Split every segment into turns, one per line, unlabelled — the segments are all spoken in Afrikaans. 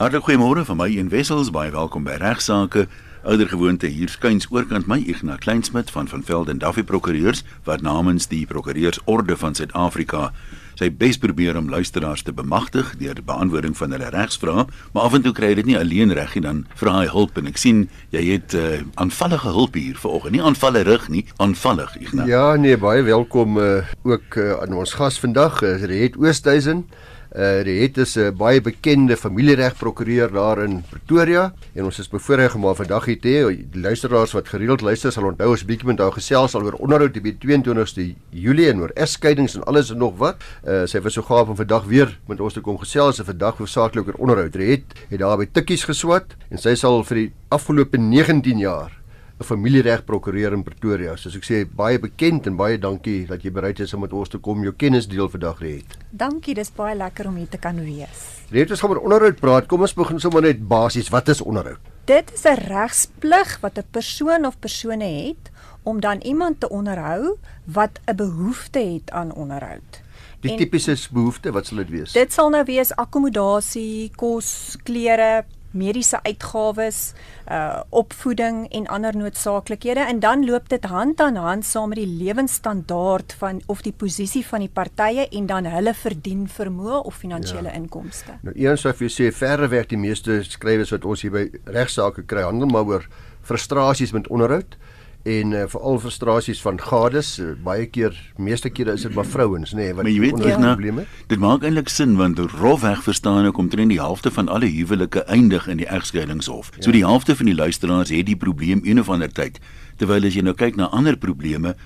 Hartlik goeiemôre van my een Wessels, baie welkom by Regsake. Oudergewoonte hier skuins oorkant my Ignas Kleinsmid van van Velden Duffy Prokureurs wat namens die Prokureursorde van Suid-Afrika sy bes probeer om luisteraars te bemagtig deur die beantwoording van hulle regsvrae, maar af en toe kry hy dit nie alleen reg nie, dan vra hy hulp en ek sien jy het uh, aanvallige hulp hier vanoggend. Nie aanvallerig nie, aanvallig Ignas.
Ja, nee, baie welkom uh, ook uh, aan ons gas vandag, uh, Riet Oosthuizen. Uh die het is 'n uh, baie bekende familieregprokureur daar in Pretoria en ons is bevoorreg om haar vandag hier te hê. Luisteraars wat gereeld luister sal onthou ons bietjie met haar gesels oor onderhoud die 22ste Julie en oor egskeidings en alles en nog wat. Uh sy was so gaaf om vandag weer met ons te kom gesels en vandag hoofsaaklik oor onderhoud. Die het het daar by tikkies geswat en sy sal vir die afgelope 19 jaar 'n familieregprokureur in Pretoria. Soos ek sê, baie bekend en baie dankie dat jy bereid is om met ons te kom jou kennis deel vandag het.
Dankie, dis baie lekker om hier te kan wees.
Net ons gaan oor onderhoud praat. Kom ons begin sommer net basies. Wat is onderhoud?
Dit is 'n regsplig wat 'n persoon of persone het om dan iemand te onderhou wat 'n behoefte het aan onderhoud.
Die tipiese behoefte, wat sal dit wees?
Dit sal nou wees akkommodasie, kos, klere, mediese uitgawes, uh opvoeding en ander noodsaaklikhede en dan loop dit hand aan hand saam met die lewensstandaard van of die posisie van die partye en dan hulle verdien vermoë of finansiële ja. inkomste.
Nou eens sou jy sê verreweg die meeste skrywers wat ons hier by regsaake kry handel maar oor frustrasies met onderhoud en uh, veral frustrasies van gades uh, baie keer meeste kere is dit maar vrouens nê nee, wat
weet, probleme het. Dit maak eintlik sin want rofweg verstaan ek omtrent die helfte van alle huwelike eindig in die egskeidingshof. Ja. So die helfte van die luisteraars het die probleem een of ander tyd. Terwyl as jy nou kyk na ander probleme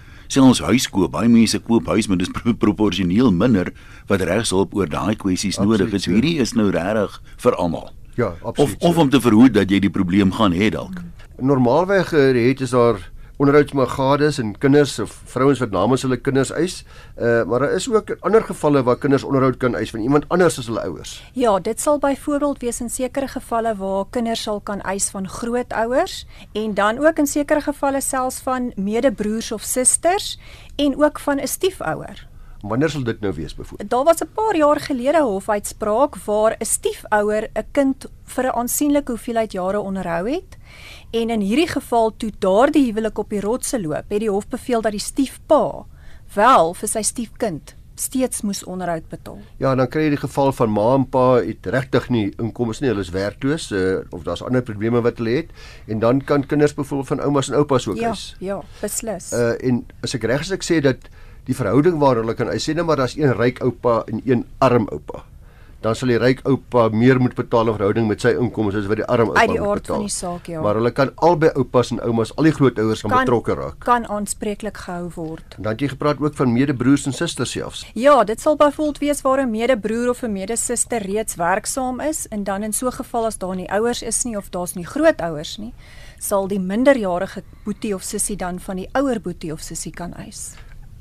ons huiskoop baie mense koop huis maar dis proporsioneel minder wat regshulp oor daai kwessies nodig is. Ja. Hierdie is nou regtig vir almal.
Ja, absoluut.
Of of om te verhoed dat jy die probleem gaan hê dalk.
Normaalweg uh, het is daar onderhoudsmagades en kinders of vrouens wat namens hulle kinders eis. Uh maar daar is ook ander gevalle waar kinders onderhoud kan eis van iemand anders as hulle ouers.
Ja, dit sal byvoorbeeld wees in sekere gevalle waar kinders sal kan eis van grootouers en dan ook in sekere gevalle selfs van medebroers of susters en ook van 'n stiefouer.
Wanneer sal dit nou wees byvoorbeeld?
Daar was 'n paar jaar gelede 'n hofuitspraak waar 'n stiefouer 'n kind vir 'n aansienlike hoeveelheid jare onderhou het En in hierdie geval toe daardie huwelik op die rotse loop, het die hof beveel dat die stiefpa wel vir sy stiefkind steeds moes onderhoud betaal.
Ja, dan kry jy die geval van ma en pa het regtig nie inkomste nie, hulle is werkloos uh, of daar's ander probleme wat hulle het en dan kan kinders byvoorbeeld van oumas en oupas ook
ja,
is.
Ja, beslis.
Uh en as ek reg is ek sê dat die verhouding waar hulle kan sê net maar daar's een ryk oupa en een arm oupa dan sal die ryk oupa meer moet betaal in verhouding met sy inkomste as wat die arm oupa betaal. Uit
die aard van die saak, ja.
Maar hulle kan albei oupas en oumas, al die grootouers kan, kan betrokke raak.
Kan aanspreeklik gehou word.
En dan het jy gepraat ook van medebroers en susters selfs.
Ja, dit sal byvoorbeeld wees waar 'n medebroer of 'n medesuster reeds werksaam is en dan in so 'n geval as daar nie ouers is nie of daar's nie grootouers nie, sal die minderjarige boetie of sussie dan van die ouer boetie of sussie kan eis.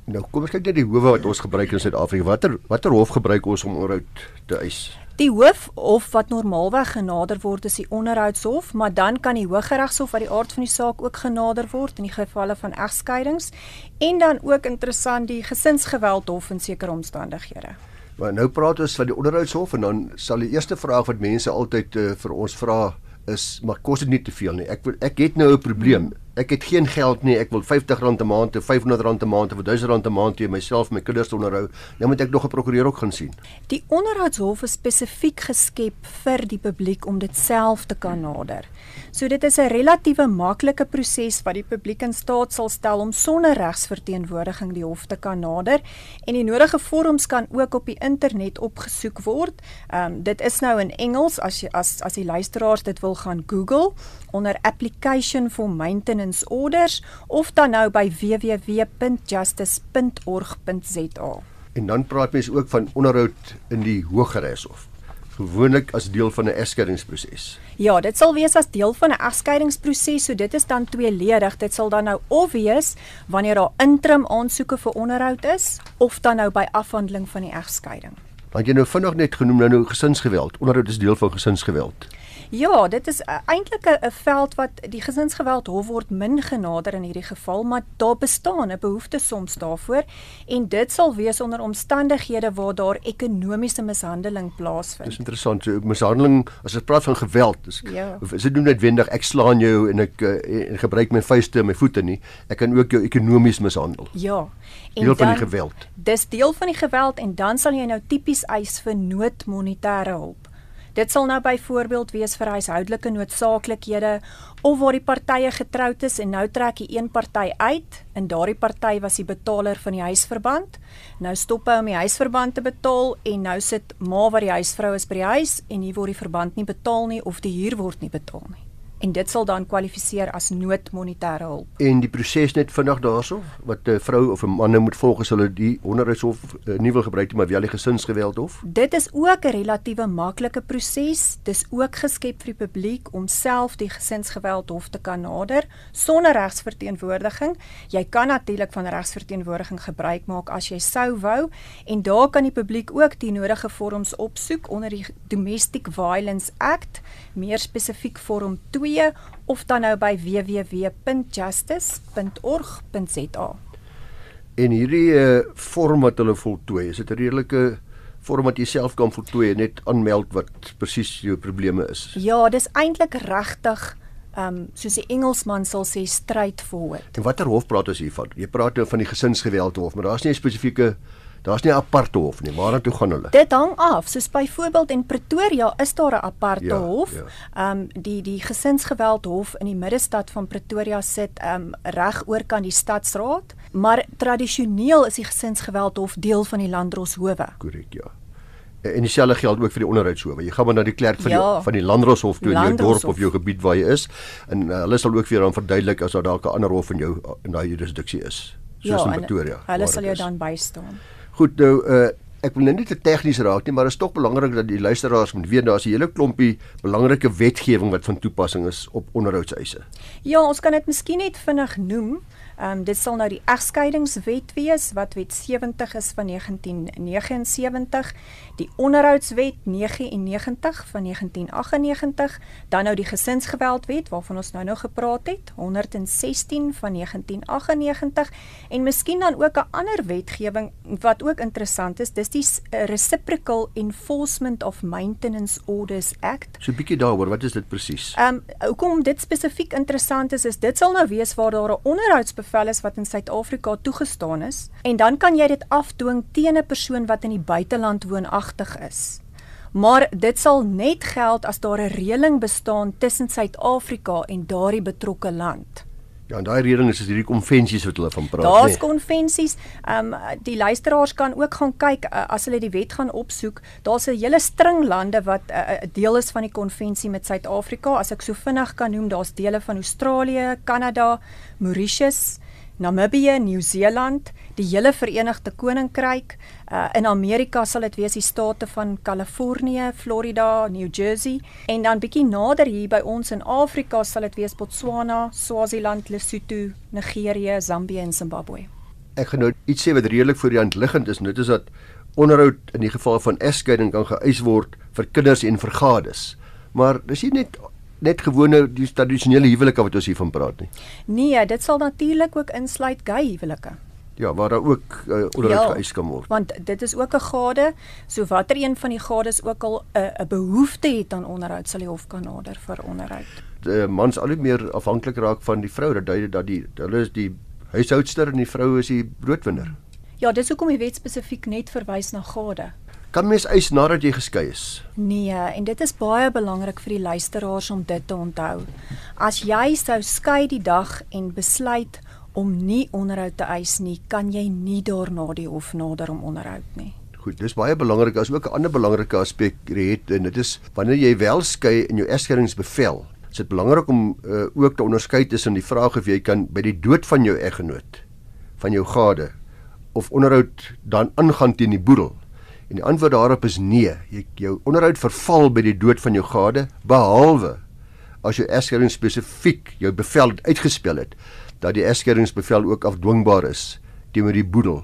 Nou kom ons kyk net die howe wat ons gebruik in Suid-Afrika. Watter watter hof gebruik ons om onderhoud te eis?
Die hoof of wat normaalweg genader word is die onderhoudshof, maar dan kan die Hooggeregshof uit die aard van die saak ook genader word in die gevalle van egskeidings en dan ook interessant die gesinsgeweldhof in sekere omstandighede.
Maar nou praat ons van die onderhoudshof en dan sal die eerste vraag wat mense altyd uh, vir ons vra is maar kos dit nie te veel nie. Ek ek het nou 'n probleem. Hmm ek het geen geld nie, ek wil R50 'n maand of R500 'n maand of R1000 'n maand hê myself my kinders onderhou, dan moet ek nog 'n prokureur ook gaan sien.
Die onderhoudshof is spesifiek geskep vir die publiek om dit self te kan nader. So dit is 'n relatiewe maklike proses wat die publiek in staat sal stel om sonder regsverteenwoordiging die hof te kan nader en die nodige vorms kan ook op die internet opgesoek word. Ehm um, dit is nou in Engels as jy as as die luisteraars dit wil gaan Google onder application for maintenance orders of dan nou by www.justice.org.za.
En dan praat mense ook van onderhoud in die Hooggeregshof gewoonlik as deel van 'n egskeidingsproses.
Ja, dit sal wees as deel van 'n egskeidingsproses, so dit is dan tweeledig. Dit sal dan nou of wees wanneer daar interim aansoeke vir onderhoud is of dan nou by afhandeling van die egskeiding.
Want jy nou vinnig net genoem nou, nou gesinsgeweld. Onderhoud is deel van gesinsgeweld.
Ja, dit is uh, eintlik 'n veld wat die gesinsgeweld hof word min genader in hierdie geval, maar daar bestaan 'n behoefte soms daarvoor en dit sal wees onder omstandighede waar daar ekonomiese mishandeling plaasvind.
Dis interessant, so mishandeling as jy praat van geweld, dis ja. is dit nie noodwendig ek slaan jou en ek uh, en gebruik my vuiste en my voete nie. Ek kan ook jou ekonomies mishandel.
Ja.
En deel van dan, die geweld.
Dis deel van die geweld en dan sal jy nou tipies eis vir noodmonetêre hulp. Dit sal nou byvoorbeeld wees vir huishoudelike noodsaaklikhede of waar die partye getroud is en nou trek die een party uit en daardie party was die betaler van die huisverband. Nou stop hy om die huisverband te betaal en nou sit ma wat die huisvrou is by die huis en hier word die verband nie betaal nie of die huur word nie betaal nie en dit sal dan kwalifiseer as noodmonetêre hulp.
En die proses net vinnig daarso wat 'n vrou of 'n man nou moet volg as hulle die onderhoudshof uh, nie wil gebruik nie, maar wel die gesinsgeweld hof.
Dit is ook 'n relatiewe maklike proses. Dis ook geskep vir die publiek om self die gesinsgeweld hof te kan nader sonder regsverteenwoordiging. Jy kan natuurlik van regsverteenwoordiging gebruik maak as jy sou wou en daar kan die publiek ook die nodige vorms opsoek onder die Domestic Violence Act, meer spesifiek vorm 2 of dan nou by www.justice.org.za.
En hierdie uh, vorm wat hulle voltooi, is dit 'n redelike vorm wat jy self kan voltooi en net aanmeld wat presies jou probleme is.
Ja, dis eintlik regtig ehm um, soos die Engelsman sal sê straightforward.
En watter hof praat ons hiervan? Jy praat nou van die gesinsgeweld hof, maar daar's nie 'n spesifieke Daar's nie 'n aparte hof nie. Waar toe gaan hulle?
Dit hang af. Soos byvoorbeeld in Pretoria is daar 'n aparte ja, hof. Ehm ja. um, die die gesinsgeweld hof in die middestad van Pretoria sit ehm um, reg oor kan die stadsraad, maar tradisioneel is die gesinsgeweld hof deel van die landdroshowe.
Korrek, ja. En dieselfde geld ook vir die onderhoudshowe. Jy gaan maar na die klerk van ja. die van die landdroshof toe in jou dorp of jou gebied waar jy is en uh, hulle sal ook vir jou dan verduidelik as daar dalk 'n ander hof in jou in daai jurisdiksie is. Soos ja, in Pretoria.
Hulle sal jou dan bystaan.
Goed nou uh ek wil nou nie te tegnies raak nie, maar dit is tog belangrik dat die luisteraars moet weet daar's 'n hele klompie belangrike wetgewing wat van toepassing is op onderhoudseise.
Ja, ons kan dit miskien net vinnig noem. Ehm um, dit sal nou die egskeidingswet wees wat wet 70 is van 1979, die onderhoudswet 99 van 1998, dan nou die gesinsgeweldwet waarvan ons nou nou gepraat het, 116 van 1998 en miskien dan ook 'n ander wetgewing wat ook interessant is, dis die Reciprocal Enforcement of Maintenance Orders Act.
So 'n bietjie daaroor, wat is dit presies?
Ehm um, hoekom dit spesifiek interessant is, is dit sal nou wees waar daar 'n onderhouds bevel is wat in Suid-Afrika toegestaan is en dan kan jy dit afdwing teen 'n persoon wat in die buiteland woonagtig is. Maar dit sal net geld as daar 'n reëling bestaan tussen Suid-Afrika en daardie betrokke land.
Ja, en daai reëling is hierdie konvensies wat hulle van praat.
Daar's nee. konvensies. Ehm um, die luisteraars kan ook gaan kyk uh, as hulle die wet gaan opsoek. Daar's 'n hele string lande wat 'n uh, deel is van die konvensie met Suid-Afrika. As ek so vinnig kan noem, daar's dele van Australië, Kanada, Mauritius, Namibië, Nieu-Seeland, die hele Verenigde Koninkryk, uh, in Amerika sal dit wees die state van Kalifornië, Florida, New Jersey en dan bietjie nader hier by ons in Afrika sal dit wees Botswana, Swaziland, Lesotho, Nigerië, Zambië en Zimbabwe.
Ek gaan nou iets sê wat redelik voor die hand liggend is, dit is dat onderhoud in die geval van egskeiding kan geëis word vir kinders en vir gades. Maar dis nie net net gewone die tradisionele huwelike wat ons hiervan praat nie.
Nee, dit sal natuurlik ook insluit gay huwelike.
Ja, waar daar ook uh, onderhoud ja, geëis kan word.
Want dit is ook 'n gade, so watter een van die gades ook al 'n uh, 'n behoefte het aan onderhoud, sal die hof kan nader vir onderhoud.
Die mans al hoe meer afhanklik raak van die vrou, dat dui dat die hulle is die huishoudster en die vrou is die broodwinner.
Ja, dis hoekom die wet spesifiek net verwys na gade.
Kan mens eis nadat jy geskei is?
Nee, en dit is baie belangrik vir die luisteraars om dit te onthou. As jy sou skei die dag en besluit om nie onderhoud te eis nie, kan jy nie daarna die hof nader om onderhoud nie.
Goed, dis baie belangrik. As ook 'n ander belangrike aspek het en dit is wanneer jy wel skei in jou egskeidingsbevel, is dit belangrik om uh, ook te onderskei tussen die vraag of jy kan by die dood van jou eggenoot van jou gade of onderhoud dan aangaan teen die boedel En die antwoord daarop is nee. Jy jou onderhoud verval by die dood van jou gade behalwe as jou egskeiding spesifiek jou bevel uitgespel het dat die egskeidingsbevel ook afdwingbaar is teenoor die boedel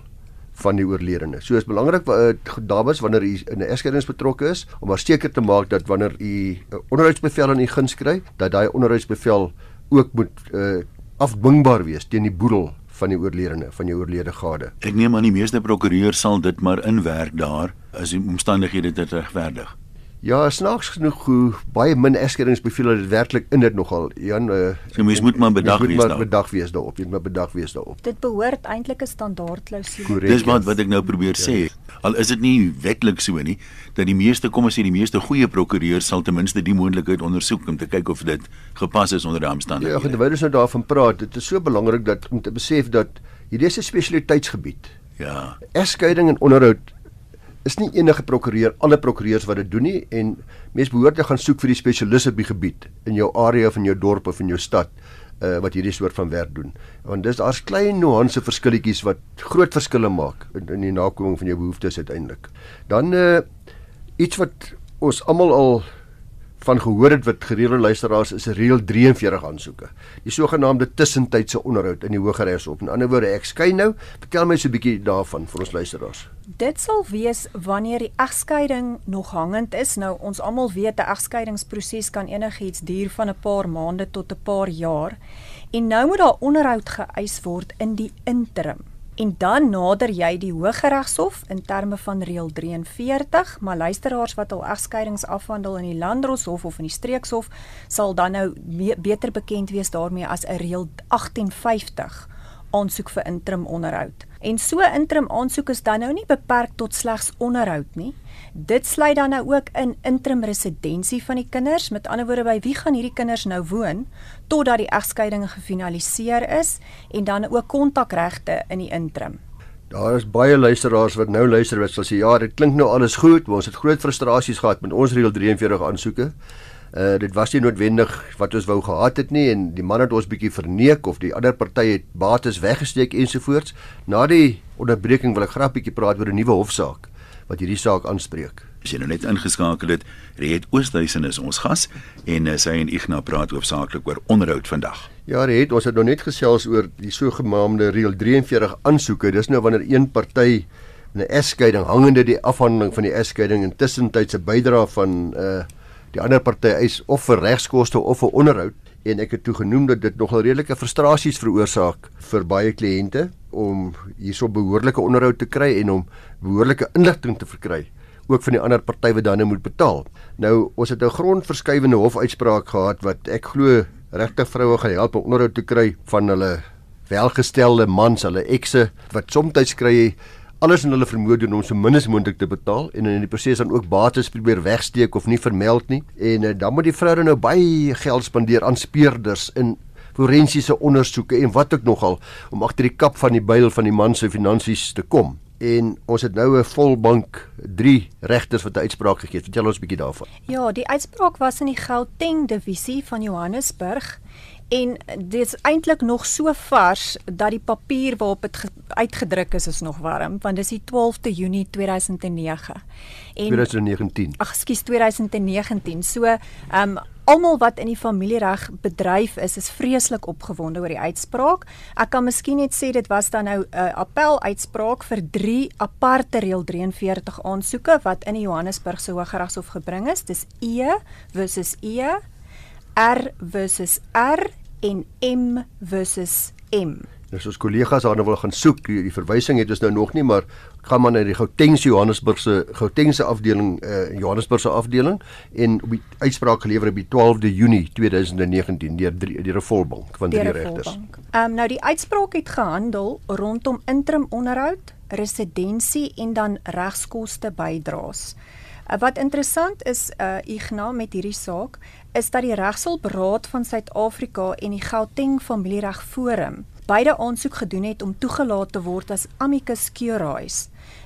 van die oorledene. So is belangrik uh, dames wanneer u in 'n egskeiding betrokke is om maar seker te maak dat wanneer u 'n uh, onderhoudsbevel aan u guns kry, dat daai onderhoudsbevel ook moet uh, afdwingbaar wees teen die boedel van die oorledene van jou oorlede gade.
Ek neem aan die meeste prokureurs sal dit maar inwerk daar as die omstandighede dit regverdig.
Ja, snaaks genoeg hoe baie min egskeidingsbevele dit werklik in dit nogal. Jan, uh,
so mens moet maar bedag wees
daarop. Bedag wees daarop. Jy moet maar bedag wees daarop.
Dit behoort eintlik 'n standaard klousule.
Dis wat wat ek nou probeer ja. sê. Al is dit nie wetlik so nie, dat die meeste kom ons sê die meeste goeie prokureurs sal ten minste die moontlikheid ondersoek om te kyk of dit gepas is onder die omstandighede.
Ja, terwyl ons nou daarvan praat, dit is so belangrik dat om te besef dat hierdie is 'n spesialiteitsgebied.
Ja.
Egskeiding en onderhoud is nie enige prokureur alle prokureurs wat dit doen nie en mens behoort te gaan soek vir die spesialiste die gebied in jou area of in jou dorp of in jou stad uh, wat hierdie soort van werk doen. Want dis daar's klein nuance verskilletjies wat groot verskille maak in, in die nakoming van jou behoeftes uiteindelik. Dan uh, iets wat ons almal al van gehoor het wat gereelde luisteraars is reël 43 aansoeke. Die sogenaamde tussentydse onderhoud in die Hooggeregshof. In ander woorde, ek skei nou. Vertel my so 'n bietjie daarvan vir ons luisteraars.
Dit sal wees wanneer die egskeiding nog hangend is. Nou ons almal weet 'n egskeidingsproses kan enigiets duur van 'n paar maande tot 'n paar jaar. En nou moet daar onderhoud geëis word in die interim en dan nader jy die Hooggeregshof in terme van reël 43, maar luisteraars wat al egskeidings afhandel in die Landdroshof of in die Streekshof sal dan nou beter bekend wees daarmee as 'n reël 58 aansoek vir interim onderhoud. En so interim aansoek is dan nou nie beperk tot slegs onderhoud nie. Dit sluit dan nou ook in interim residensie van die kinders. Met ander woorde, by wie gaan hierdie kinders nou woon totdat die egskeiding gefinaliseer is en dan ook kontakregte in die interim.
Daar is baie luisteraars wat nou luister wat sal sê ja, dit klink nou alles goed, maar ons het groot frustrasies gehad met ons reël 43 aansoeke. Uh dit was nie noodwendig wat ons wou gehad het nie en die man het ons bietjie verneek of die ander party het bates weggesteek ensovoorts. Na die onderbreking wil ek graag bietjie praat oor 'n nuwe hofsaak wat hierdie saak aanspreek.
As jy nou net ingeskakel het, Riet Oosthuizen is ons gas en uh, sy en Ignas praat hoofsaaklik oor onderhoud vandag.
Ja, Riet, ons het nou net gesels oor die sogenaamde reël 43 aansoeke. Dis nou wanneer een party 'n egskeiding hangende die afhandeling van die egskeiding intussen tydse bydrae van uh die ander party eis of vir regskoste of vir onderhoud en ek het toe genoem dat dit nogal redelike frustrasies veroorsaak vir baie kliënte om hierso behoorlike onderhoud te kry en om behoorlike inligting te verkry ook van die ander party wat dan nou moet betaal. Nou ons het 'n grondverskuivende hofuitspraak gehad wat ek glo regtig vroue gaan help om onderhoud te kry van hulle welgestelde mans, hulle ekse wat soms kry alles in hulle vermoë doen om so min as moontlik te betaal en in die proses dan ook bates probeer wegsteek of nie vermeld nie. En uh, dan moet die vrou nou baie geld spandeer aan speurders in forensiese ondersoeke en wat ook nogal om agter die kap van die byl van die man se finansies te kom. En ons het nou 'n volbank 3 regters wat 'n uitspraak gegee het. Vertel ons 'n bietjie daarvan.
Ja, die uitspraak was in die Gauteng divisie van Johannesburg en dit is eintlik nog so vars dat die papier waarop dit uitgedruk is is nog warm want dis die 12de Junie 2009.
En 2019.
Ag, skus 2019. So, ehm um, almal wat in die familiereg bedryf is, is vreeslik opgewonde oor die uitspraak. Ek kan miskien net sê dit was dan nou 'n uh, appel uitspraak vir 3 aparte reël 43 aansoeke wat in die Johannesburgse Hooggeregshof gebring is. Dis E versus E, R versus R en M versus M.
Nou soos kollegas daarna wil gaan soek, die, die verwysing het ons nou nog nie, maar gaan maar na die Gautengse Johannesburgse Gautengse afdeling eh uh, Johannesburgse afdeling en op die uitspraak gelewer op die 12de Junie 2019 deur deur 'n volbank van drie regters.
Ehm um, nou die uitspraak het gehandel rondom interim onderhoud, residensie en dan regskoste bydraes. Uh, wat interessant is uh Ignas met hierdie saak is dat die Regshulpraad van Suid-Afrika en die Gauteng Familiereg Forum beide aansoek gedoen het om toegelaat te word as amicus curiae.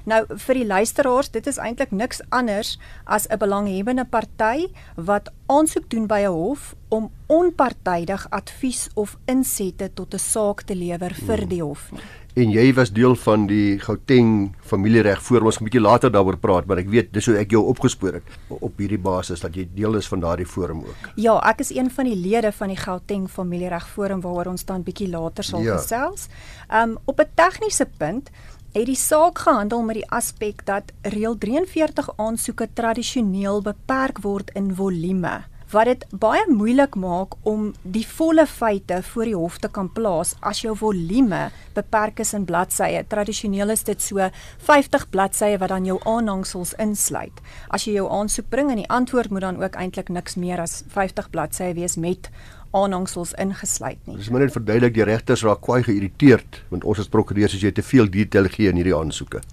Nou vir die luisteraars, dit is eintlik niks anders as 'n belanghebbende party wat aansoek doen by 'n hof om onpartydig advies of insette tot 'n saak te lewer vir die hof nie
en jy was deel van die Gauteng familiereg voor ons 'n bietjie later daaroor praat maar ek weet dis hoe ek jou opgespoor het op hierdie basis dat jy deel is van daardie forum ook.
Ja, ek is een van die lede van die Gauteng familiereg forum waaroor ons dan bietjie later sal ja. gesels. Um op 'n tegniese punt het die saak gehandel met die aspek dat reël 43 aansoeke tradisioneel beperk word in volume wat dit baie moeilik maak om die volle feite voor die hof te kan plaas as jou volume beperk is in bladsye. Tradisioneel is dit so 50 bladsye wat dan jou aanhangsels insluit. As jy jou aansoek bring en die antwoord moet dan ook eintlik niks meer as 50 bladsye wees met aanhangsels ingesluit nie.
Dis net verduidelik die regters raak kwai geïrriteerd want ons as prokureurs as jy te veel detail gee in hierdie aansoeke.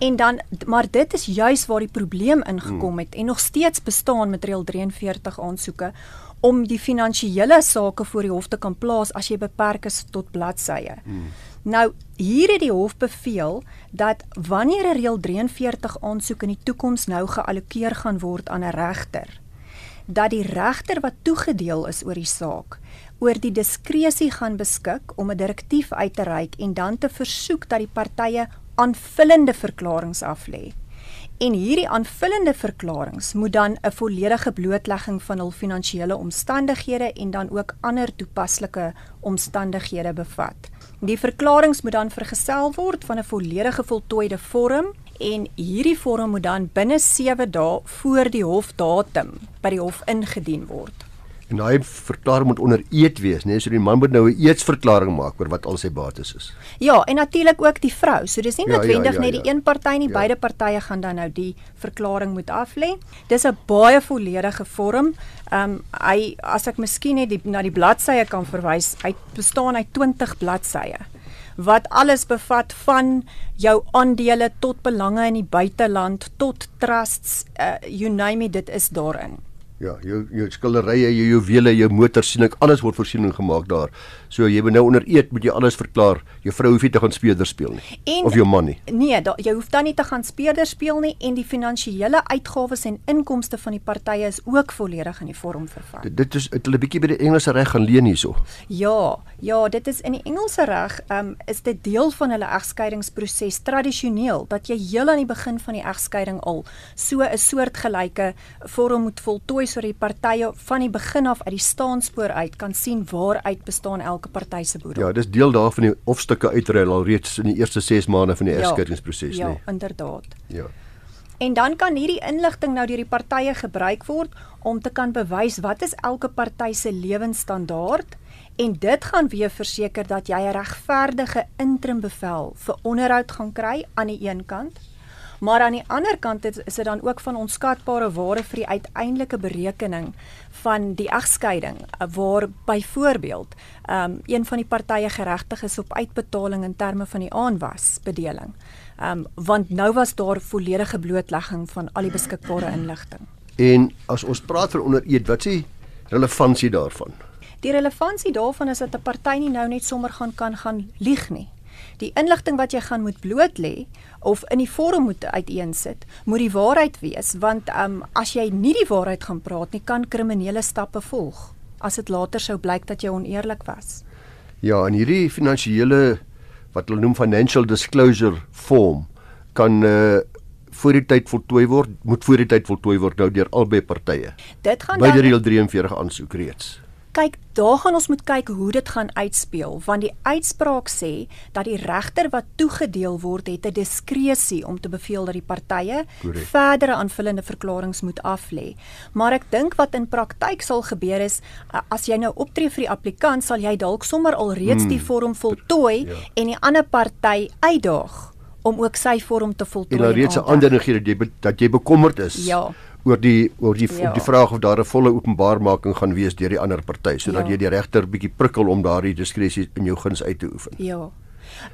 En dan maar dit is juis waar die probleem ingekom het en nog steeds bestaan met reël 43 aansoeke om die finansiële sake voor die hof te kan plaas as jy beperk is tot bladsye. Hmm. Nou hier het die hof beveel dat wanneer 'n reël 43 aansoek in die toekoms nou geallokeer gaan word aan 'n regter, dat die regter wat toegedeel is oor die saak oor die diskresie gaan beskik om 'n direktief uit te reik en dan te versoek dat die partye aanvullende verklaringe af lê. En hierdie aanvullende verklaringe moet dan 'n volledige blootlegging van hul finansiële omstandighede en dan ook ander toepaslike omstandighede bevat. Die verklaringe moet dan vergesel word van 'n volledige voltooide vorm en hierdie vorm moet dan binne 7 dae voor die hofdatum by die hof ingedien word.
En daai verklaring moet onder eed wees, né? Nee? So die man moet nou 'n eedsverklaring maak oor wat al sy bates is.
Ja, en natuurlik ook die vrou. So dis nie ja, noodwendig ja, ja, ja, net die een party nie, ja. beide partye gaan dan nou die verklaring moet aflê. Dis 'n baie volledige vorm. Ehm um, hy as ek miskien net die, na die bladsye kan verwys, hy bestaan uit 20 bladsye wat alles bevat van jou aandele tot belange in die buiteland tot trusts uh, you name it dit is daarin.
Ja, jou jou skilderye, jou juwele, jou motor sien ek alles word voorsiening gemaak daar. So jy moet nou onder eet moet jy alles verklaar. Jou vrou hoef nie te gaan speurder speel nie en, of jou man nie.
Nee, da, jy hoef dan nie te gaan speurder speel nie en die finansiële uitgawes en inkomste van die partye is ook volledig in die vorm vervat.
Dit, dit is het hulle bietjie by die Engelse reg gaan leen hierso.
Ja, ja, dit is in die Engelse reg, ehm um, is dit deel van hulle egskeidingsproses tradisioneel dat jy heel aan die begin van die egskeiding al so 'n soortgelyke vorm moet voltooi sodat die partye van die begin af uit die staanspoor uit kan sien waaruit bestaan elke party se boedel.
Ja, dis deel daarvan die hofstukke uitruil al reeds in die eerste 6 maande van die egskeidingsproses,
ja,
nee.
Ja, inderdaad.
Ja.
En dan kan hierdie inligting nou deur die partye gebruik word om te kan bewys wat is elke party se lewensstandaard en dit gaan weer verseker dat jy 'n regverdige interim bevel vir onderhoud gaan kry aan die een kant Maar aan die ander kant is, is dit dan ook van onskatbare waarde vir die uiteindelike berekening van die egskeiding waar byvoorbeeld um, een van die partye geregtig is op uitbetaling in terme van die aanwas bedeling. Um, want nou was daar volledige blootlegging van al die beskikbare inligting.
En as ons praat van onder eed, wat s'ie relevantie daarvan?
Die relevantie daarvan is dat 'n party nie nou net sommer gaan kan gaan lieg nie die inligting wat jy gaan moet bloot lê of in die vorm moet uiteensit, moet die waarheid wees want um, as jy nie die waarheid gaan praat nie, kan kriminele stappe volg as dit later sou blyk dat jy oneerlik was.
Ja, en hierdie finansiële wat hulle noem financial disclosure form kan uh voor die tyd voltooi word, moet voor die tyd voltooi word nou deur albei partye.
Dit gaan
by die reël 43 aansoek reeds
kyk, daar gaan ons moet kyk hoe dit gaan uitspeel, want die uitspraak sê dat die regter wat toegedeel word het 'n diskresie om te beveel dat die partye verdere aanvullende verklaringe moet aflê. Maar ek dink wat in praktyk sal gebeur is as jy nou optree vir die applikant, sal jy dalk sommer alreeds hmm. die vorm voltooi ja. en die ander party uitdaag om ook sy vorm te voltooi.
En alreeds 'n ander negere dat jy dat jy bekommerd is.
Ja
oor die oor die ja. die vraag of daar 'n volle openbaarmaking gaan wees deur die ander party sodat ja. jy die regter bietjie prikkel om daardie diskresie in jou guns uit te oefen.
Ja.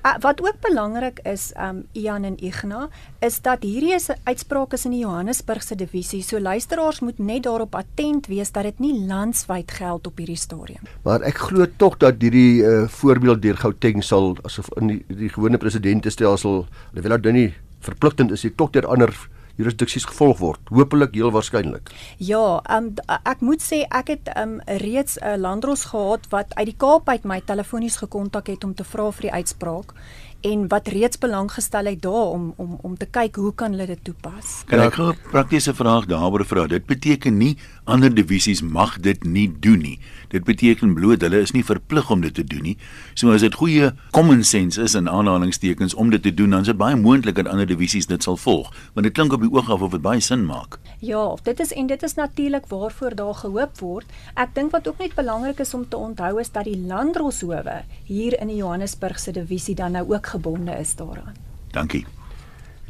Uh, wat ook belangrik is um Ian en Igna is dat hierdie is 'n uitspraak is in die Johannesburgse divisie. So luisteraars moet net daarop attent wees dat dit nie landwyd geld op hierdie stadium.
Maar ek glo tog dat hierdie uh, voorbeeld deur Gauteng sal asof in die, die gewone presidentestelsel, alhoewel dit nie verpligtend is, dit tog deur ander jurisdiksies gevolg word. Hoopelik heel waarskynlik.
Ja, um, ek moet sê ek het um, reeds 'n landros gehad wat uit die Kaap uit my telefonies gekontak het om te vra vir die uitspraak en wat reeds belang gestel het daar om om om te kyk hoe kan hulle dit toepas.
Kan ek 'n praktiese vraag daaroor vra? Dit beteken nie Ander divisies mag dit nie doen nie. Dit beteken bloot hulle is nie verplig om dit te doen nie. So as dit goeie common sense is in aanhalingstekens om dit te doen, dan is dit baie moontlik dat ander divisies dit sal volg, want dit klink op die oog af of dit baie sin maak.
Ja, dit is en dit is natuurlik waarvoor daar gehoop word. Ek dink wat ook net belangrik is om te onthou is dat die landdroshowe hier in die Johannesburgse divisie dan nou ook gebonde is daaraan.
Dankie.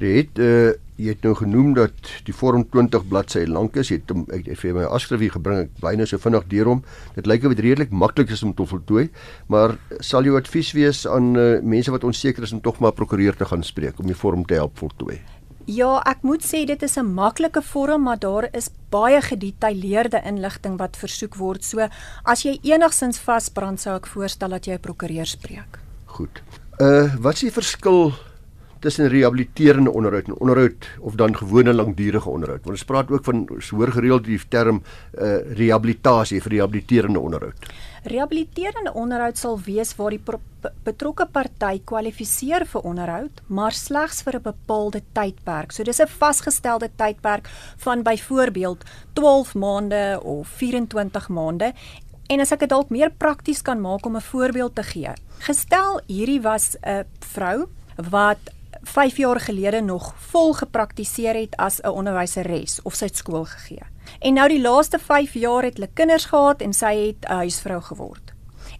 Jy het uh, jy het nou genoem dat die vorm 20 bladsye lank is. Jy het hom ek het vir my afskrif hier gebring. Ek bly nou so vinnig deur hom. Dit lyk of dit redelik maklik is om te voltooi, maar sal jou advies wees aan uh, mense wat onseker is om tog maar prokureur te gaan spreek om die vorm te help voltooi?
Ja, ek moet sê dit is 'n maklike vorm, maar daar is baie gedetailleerde inligting wat versoek word. So as jy enigsins vasbrand, sou ek voorstel dat jy 'n prokureur spreek.
Goed. Uh wat is die verskil tussen rehabiliterende onderhoud en onderhoud of dan gewone langdurige onderhoud? Want ons praat ook van hoor gereeld die term uh rehabilitasie vir rehabiliterende onderhoud.
Rehabiliterende onderhoud sal wees waar die betrokke party kwalifiseer vir onderhoud, maar slegs vir 'n bepaalde tydperk. So dis 'n vasgestelde tydperk van byvoorbeeld 12 maande of 24 maande. En as ek dit dalk meer prakties kan maak om 'n voorbeeld te gee. Gestel hierdie was 'n vrou wat 5 jaar gelede nog vol gepraktiseer het as 'n onderwyseres of sy het skool gegee. En nou die laaste 5 jaar het hulle kinders gehad en sy het 'n huisvrou geword.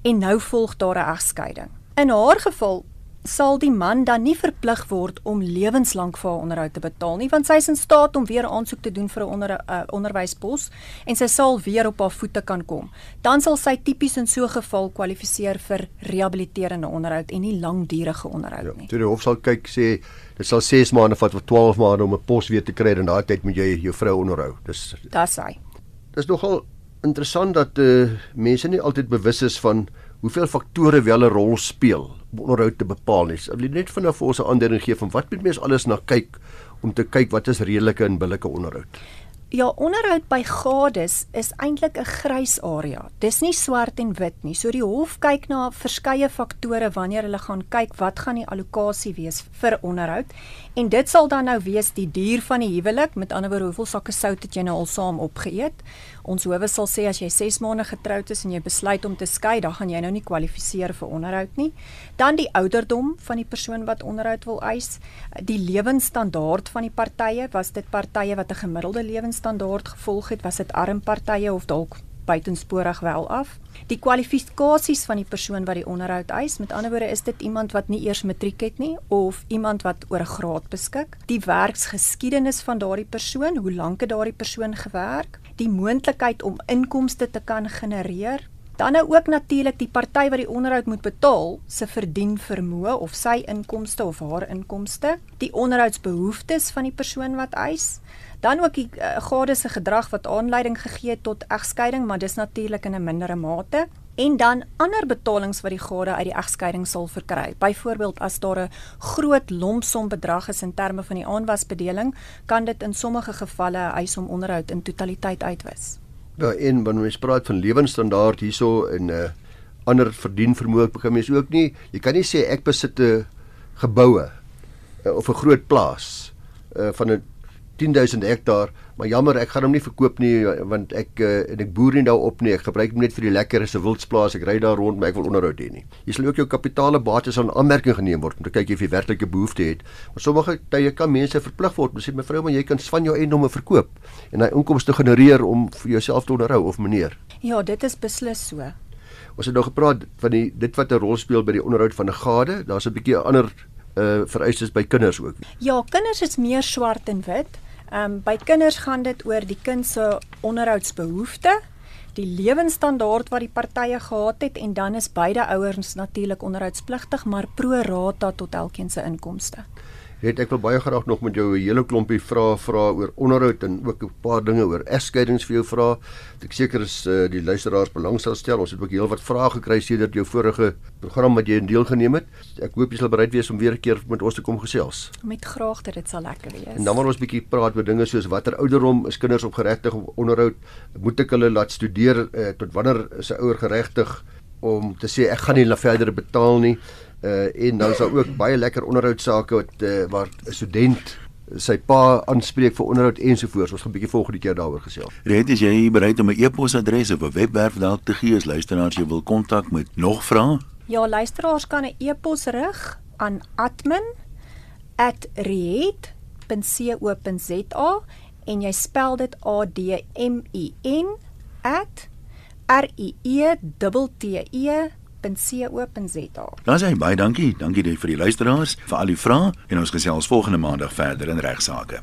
En nou volg daar 'n egskeiding. In haar geval sal die man dan nie verplig word om lewenslank vir haar onderhoud te betaal nie want sy is in staat om weer aansoek te doen vir 'n onder, uh, onderwyspos en sy sal weer op haar voete kan kom. Dan sal sy tipies in so 'n geval kwalifiseer vir rehabiliterende onderhoud en nie langdurige onderhoud ja, nie.
So die hof sal kyk sê dit sal 6 maande vat of 12 maande om 'n pos weer te kry en daai tyd moet jy jou vrou onderhou. Dis
Dis hy.
Dis nogal interessant dat uh, mense nie altyd bewus is van hoeveel faktore wel 'n rol speel om onderhoud te bepaal nie. Ek wil net vinnig vir ons 'n aandering gee van wat moet mense alles na kyk om te kyk wat is redelike en billike onderhoud.
Ja, onderhoud by gades is eintlik 'n grys area. Dis nie swart en wit nie. So die hof kyk na verskeie faktore wanneer hulle gaan kyk wat gaan die allocasie wees vir onderhoud. En dit sal dan nou wees die duur van die huwelik, met ander woorde hoeveel sakke sout het jy nou al saam opgeëet? Ons howe sal sê as jy 6 maande getroud is en jy besluit om te skei, dan gaan jy nou nie kwalifiseer vir onderhoud nie. Dan die ouderdom van die persoon wat onderhoud wil eis, die lewensstandaard van die partye, was dit partye wat 'n gemiddelde lewensstandaard gevolg het, was dit arm partye of dalk buitensporig wel af. Die kwalifikasies van die persoon wat die onderhoud eis, met ander woorde is dit iemand wat nie eers matriek het nie of iemand wat oor 'n graad beskik. Die werksgeskiedenis van daardie persoon, hoe lank het daardie persoon gewerk? Die moontlikheid om inkomste te kan genereer. Dan nou ook natuurlik die party wat die onderhoud moet betaal, se verdien vermoë of sy inkomste of haar inkomste, die onderhoudsbehoeftes van die persoon wat eis, dan ook die uh, gade se gedrag wat aanleiding gegee het tot egskeiding, maar dis natuurlik in 'n mindere mate en dan ander betalings wat die gade uit die egskeiding sal verkry. Byvoorbeeld as daar 'n groot lompsom bedrag is in terme van die aanwasbedeling, kan dit in sommige gevalle 'n eis om onderhoud in totaliteit uitwis.
Ja, en wanneer mens praat van lewensstandaard hierso in 'n uh, ander verdienvermoë, begin mens ook nie, jy kan nie sê ek besit 'n geboue uh, of 'n groot plaas uh, van 'n 10000 hektaar, maar jammer, ek gaan hom nie verkoop nie want ek uh, en ek boer nie daarop nie. Ek gebruik hom net vir die lekker se wildsplaas. Ek ry daar rond, maar ek wil onderhoud hê nie. Jy sal ook jou kapitale bates aan aanmerking geneem word om te kyk of jy werklike behoefte het. Maar sommige tye kan mense verplig word. Hulle sê mevrou, maar jy kan van jou eiendomme verkoop en hy inkomste genereer om vir jouself te onderhou of meneer.
Ja, dit is beslis so.
Ons het nou gepraat van die dit wat 'n rol speel by die onderhoud van 'n gade. Daar's 'n bietjie ander uh vereistes by kinders ook.
Ja, kinders is meer swart en wit. Ehm um, by kinders gaan dit oor die kind se onderhoudsbehoeftes, die lewensstandaard wat die partye gehad het en dan is beide ouers natuurlik onderhoudspligtig maar pro rata tot elkeen se inkomste
het ek wil baie graag nog met jou 'n hele klompie vrae vra oor onderhoud en ook 'n paar dinge oor egskeidings vir jou vra. Ek seker is uh, die luisteraars belangstel stel. Ons het ook heelwat vrae gekry sedert jou vorige program wat jy in deel geneem het. Ek hoop jy sal bereid wees om weer 'n keer met ons te kom gesels.
Met graagte, dit sal lekker wees.
En dan wil ons bietjie praat oor dinge soos watter ouderdom is kinders op geregtig onderhoud? Moet ek hulle laat studeer uh, tot wanneer is 'n ouer geregtig om te sê ek gaan nie verder betaal nie? Uh en dan is daar ook baie lekker onderhoud sake wat uh, waar 'n student sy pa aanspreek vir onderhoud ensovoorts. Ons gaan 'n bietjie volgende keer daaroor gesels.
Red is jy bereid om 'n e-posadres of 'n webwerf dalk te gee as luisteraars jou wil kontak met nog vrae?
Ja, luisteraars kan 'n e-pos rig aan admin@riet.co.za en jy spel dit A D M I N @ R I E T T E.co.za.
Dan sê baie dankie. Dankie vir die luisteraars vir al die vrae en ons gesels volgende maandag verder in regsaake.